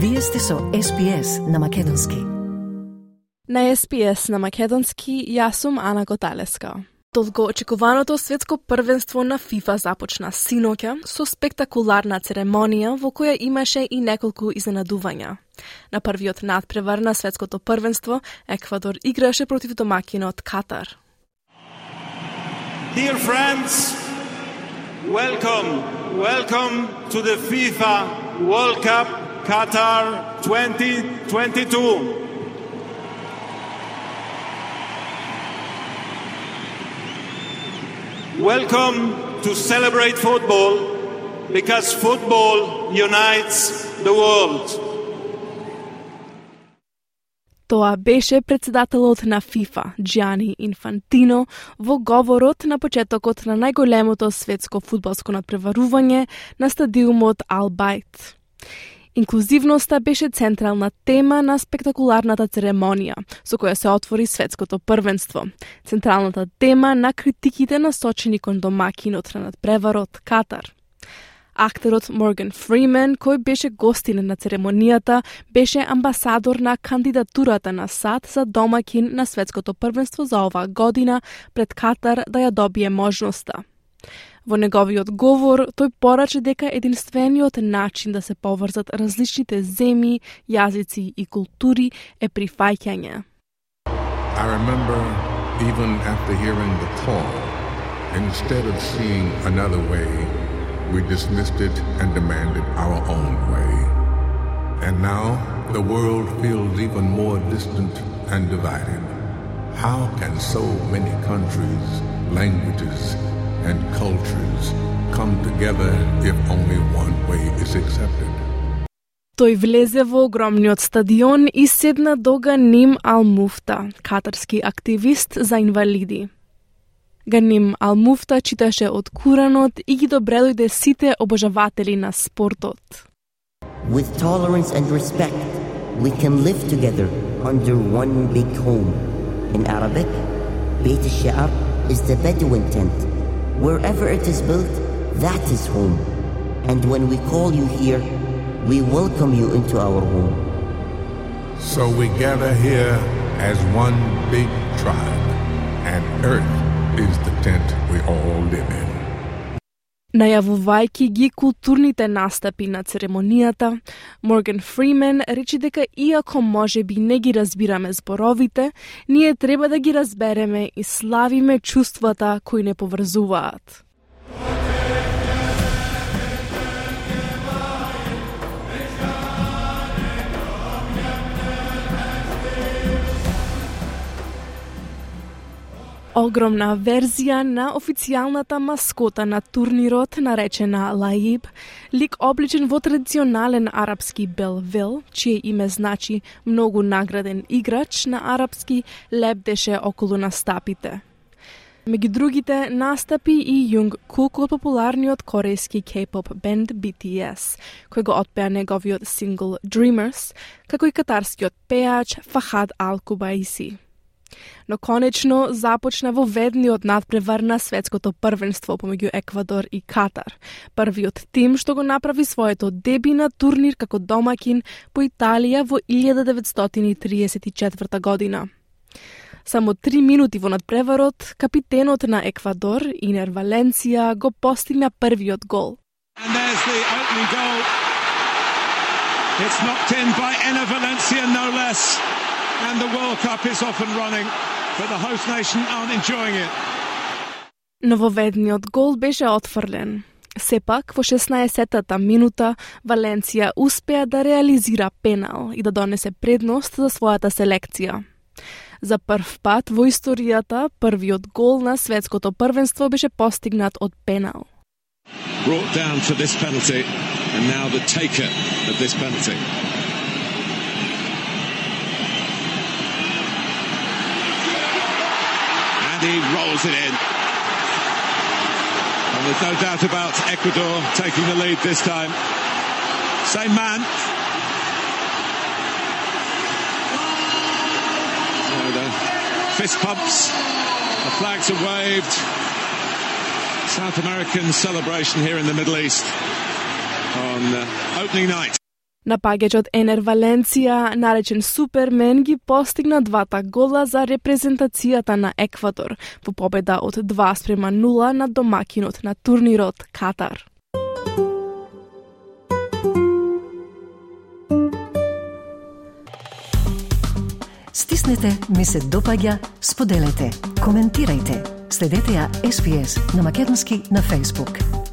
Вие сте со SPS на Македонски. На СПС на Македонски, јас сум Ана Готалеска. Долго очекуваното светско првенство на ФИФА започна синоќа со спектакуларна церемонија во која имаше и неколку изненадувања. На првиот надпревар на светското првенство, Еквадор играше против домакинот Катар. Dear friends, welcome, welcome to the FIFA World Cup Qatar 2022. Welcome to celebrate football because football unites the world. Тоа беше председателот на ФИФА, Джани Инфантино, во говорот на почетокот на најголемото светско фудбалско надпреварување на стадиумот Албајт. Инклузивноста беше централна тема на спектакуларната церемонија, со која се отвори светското првенство. Централната тема на критиките насочени кон домакинот на надпреварот Катар. Актерот Морган Фримен, кој беше гостин на церемонијата, беше амбасадор на кандидатурата на САД за домакин на светското првенство за оваа година пред Катар да ја добие можноста. Во неговиот говор, тој порача дека единствениот начин да се поврзат различните земји, јазици и култури е прифаќање. I remember even after hearing the call, instead of seeing another way, we dismissed it and demanded our own way. And now the world feels even more distant and divided. How can so many countries, languages, and cultures come together if only one way is accepted? Тој влезе во огромниот стадион и седна до Ганим Ал Муфта, катарски активист за инвалиди. Ганим Ал Муфта читаше од Куранот и ги добредојде сите обожаватели на спортот. With tolerance and respect, we can live together under one big home. In Arabic, Beit al-Sha'ab is the Bedouin tent. Wherever it is built, that is home. And when we call you here, we welcome you into our home. So we gather here as one big tribe, and Earth is the tent we all live in. Најавувајќи ги културните настапи на церемонијата, Морган Фримен рече дека иако може би не ги разбираме зборовите, ние треба да ги разбереме и славиме чувствата кои не поврзуваат. Огромна верзија на официјалната маскота на турнирот наречена Лаиб, лик обличен во традиционален арапски белвел, чие име значи многу награден играч на арапски, лепдеше околу настапите. Меѓу другите настапи и Јунг Кук од популарниот корејски кей-поп бенд BTS, кој го отпеа неговиот сингл Dreamers, како и катарскиот пеач Фахад Ал Кубаиси. Но конечно започна во ведниот надпревар на светското првенство помеѓу Еквадор и Катар. Првиот тим што го направи своето деби на турнир како домакин по Италија во 1934 година. Само три минути во надпреварот, капитенот на Еквадор, Инер Валенција, го постигна првиот гол. And there's the opening goal. It's knocked in by Enna Valencia, no less. And the World Cup is off and running, but the host nation aren't enjoying it. Нововедниот гол беше отфрлен. Сепак, во 16-тата минута, Валенција успеа да реализира пенал и да донесе предност за својата селекција. За прв пат во историјата, првиот гол на светското првенство беше постигнат од пенал. Brought down for this penalty, and now the taker of this penalty. And he rolls it in. And there's no doubt about Ecuador taking the lead this time. Same man. The fist pumps, the flags are waved. South American celebration here in the Middle East on uh, opening night. Напаѓачот Енер Валенција, наречен Супермен, ги постигна двата гола за репрезентацијата на Еквадор во победа од 2 спрема 0 на домакинот на турнирот Катар. Стиснете, ми се допаѓа, споделете, коментирајте. Следете ја SPS на Македонски на Facebook.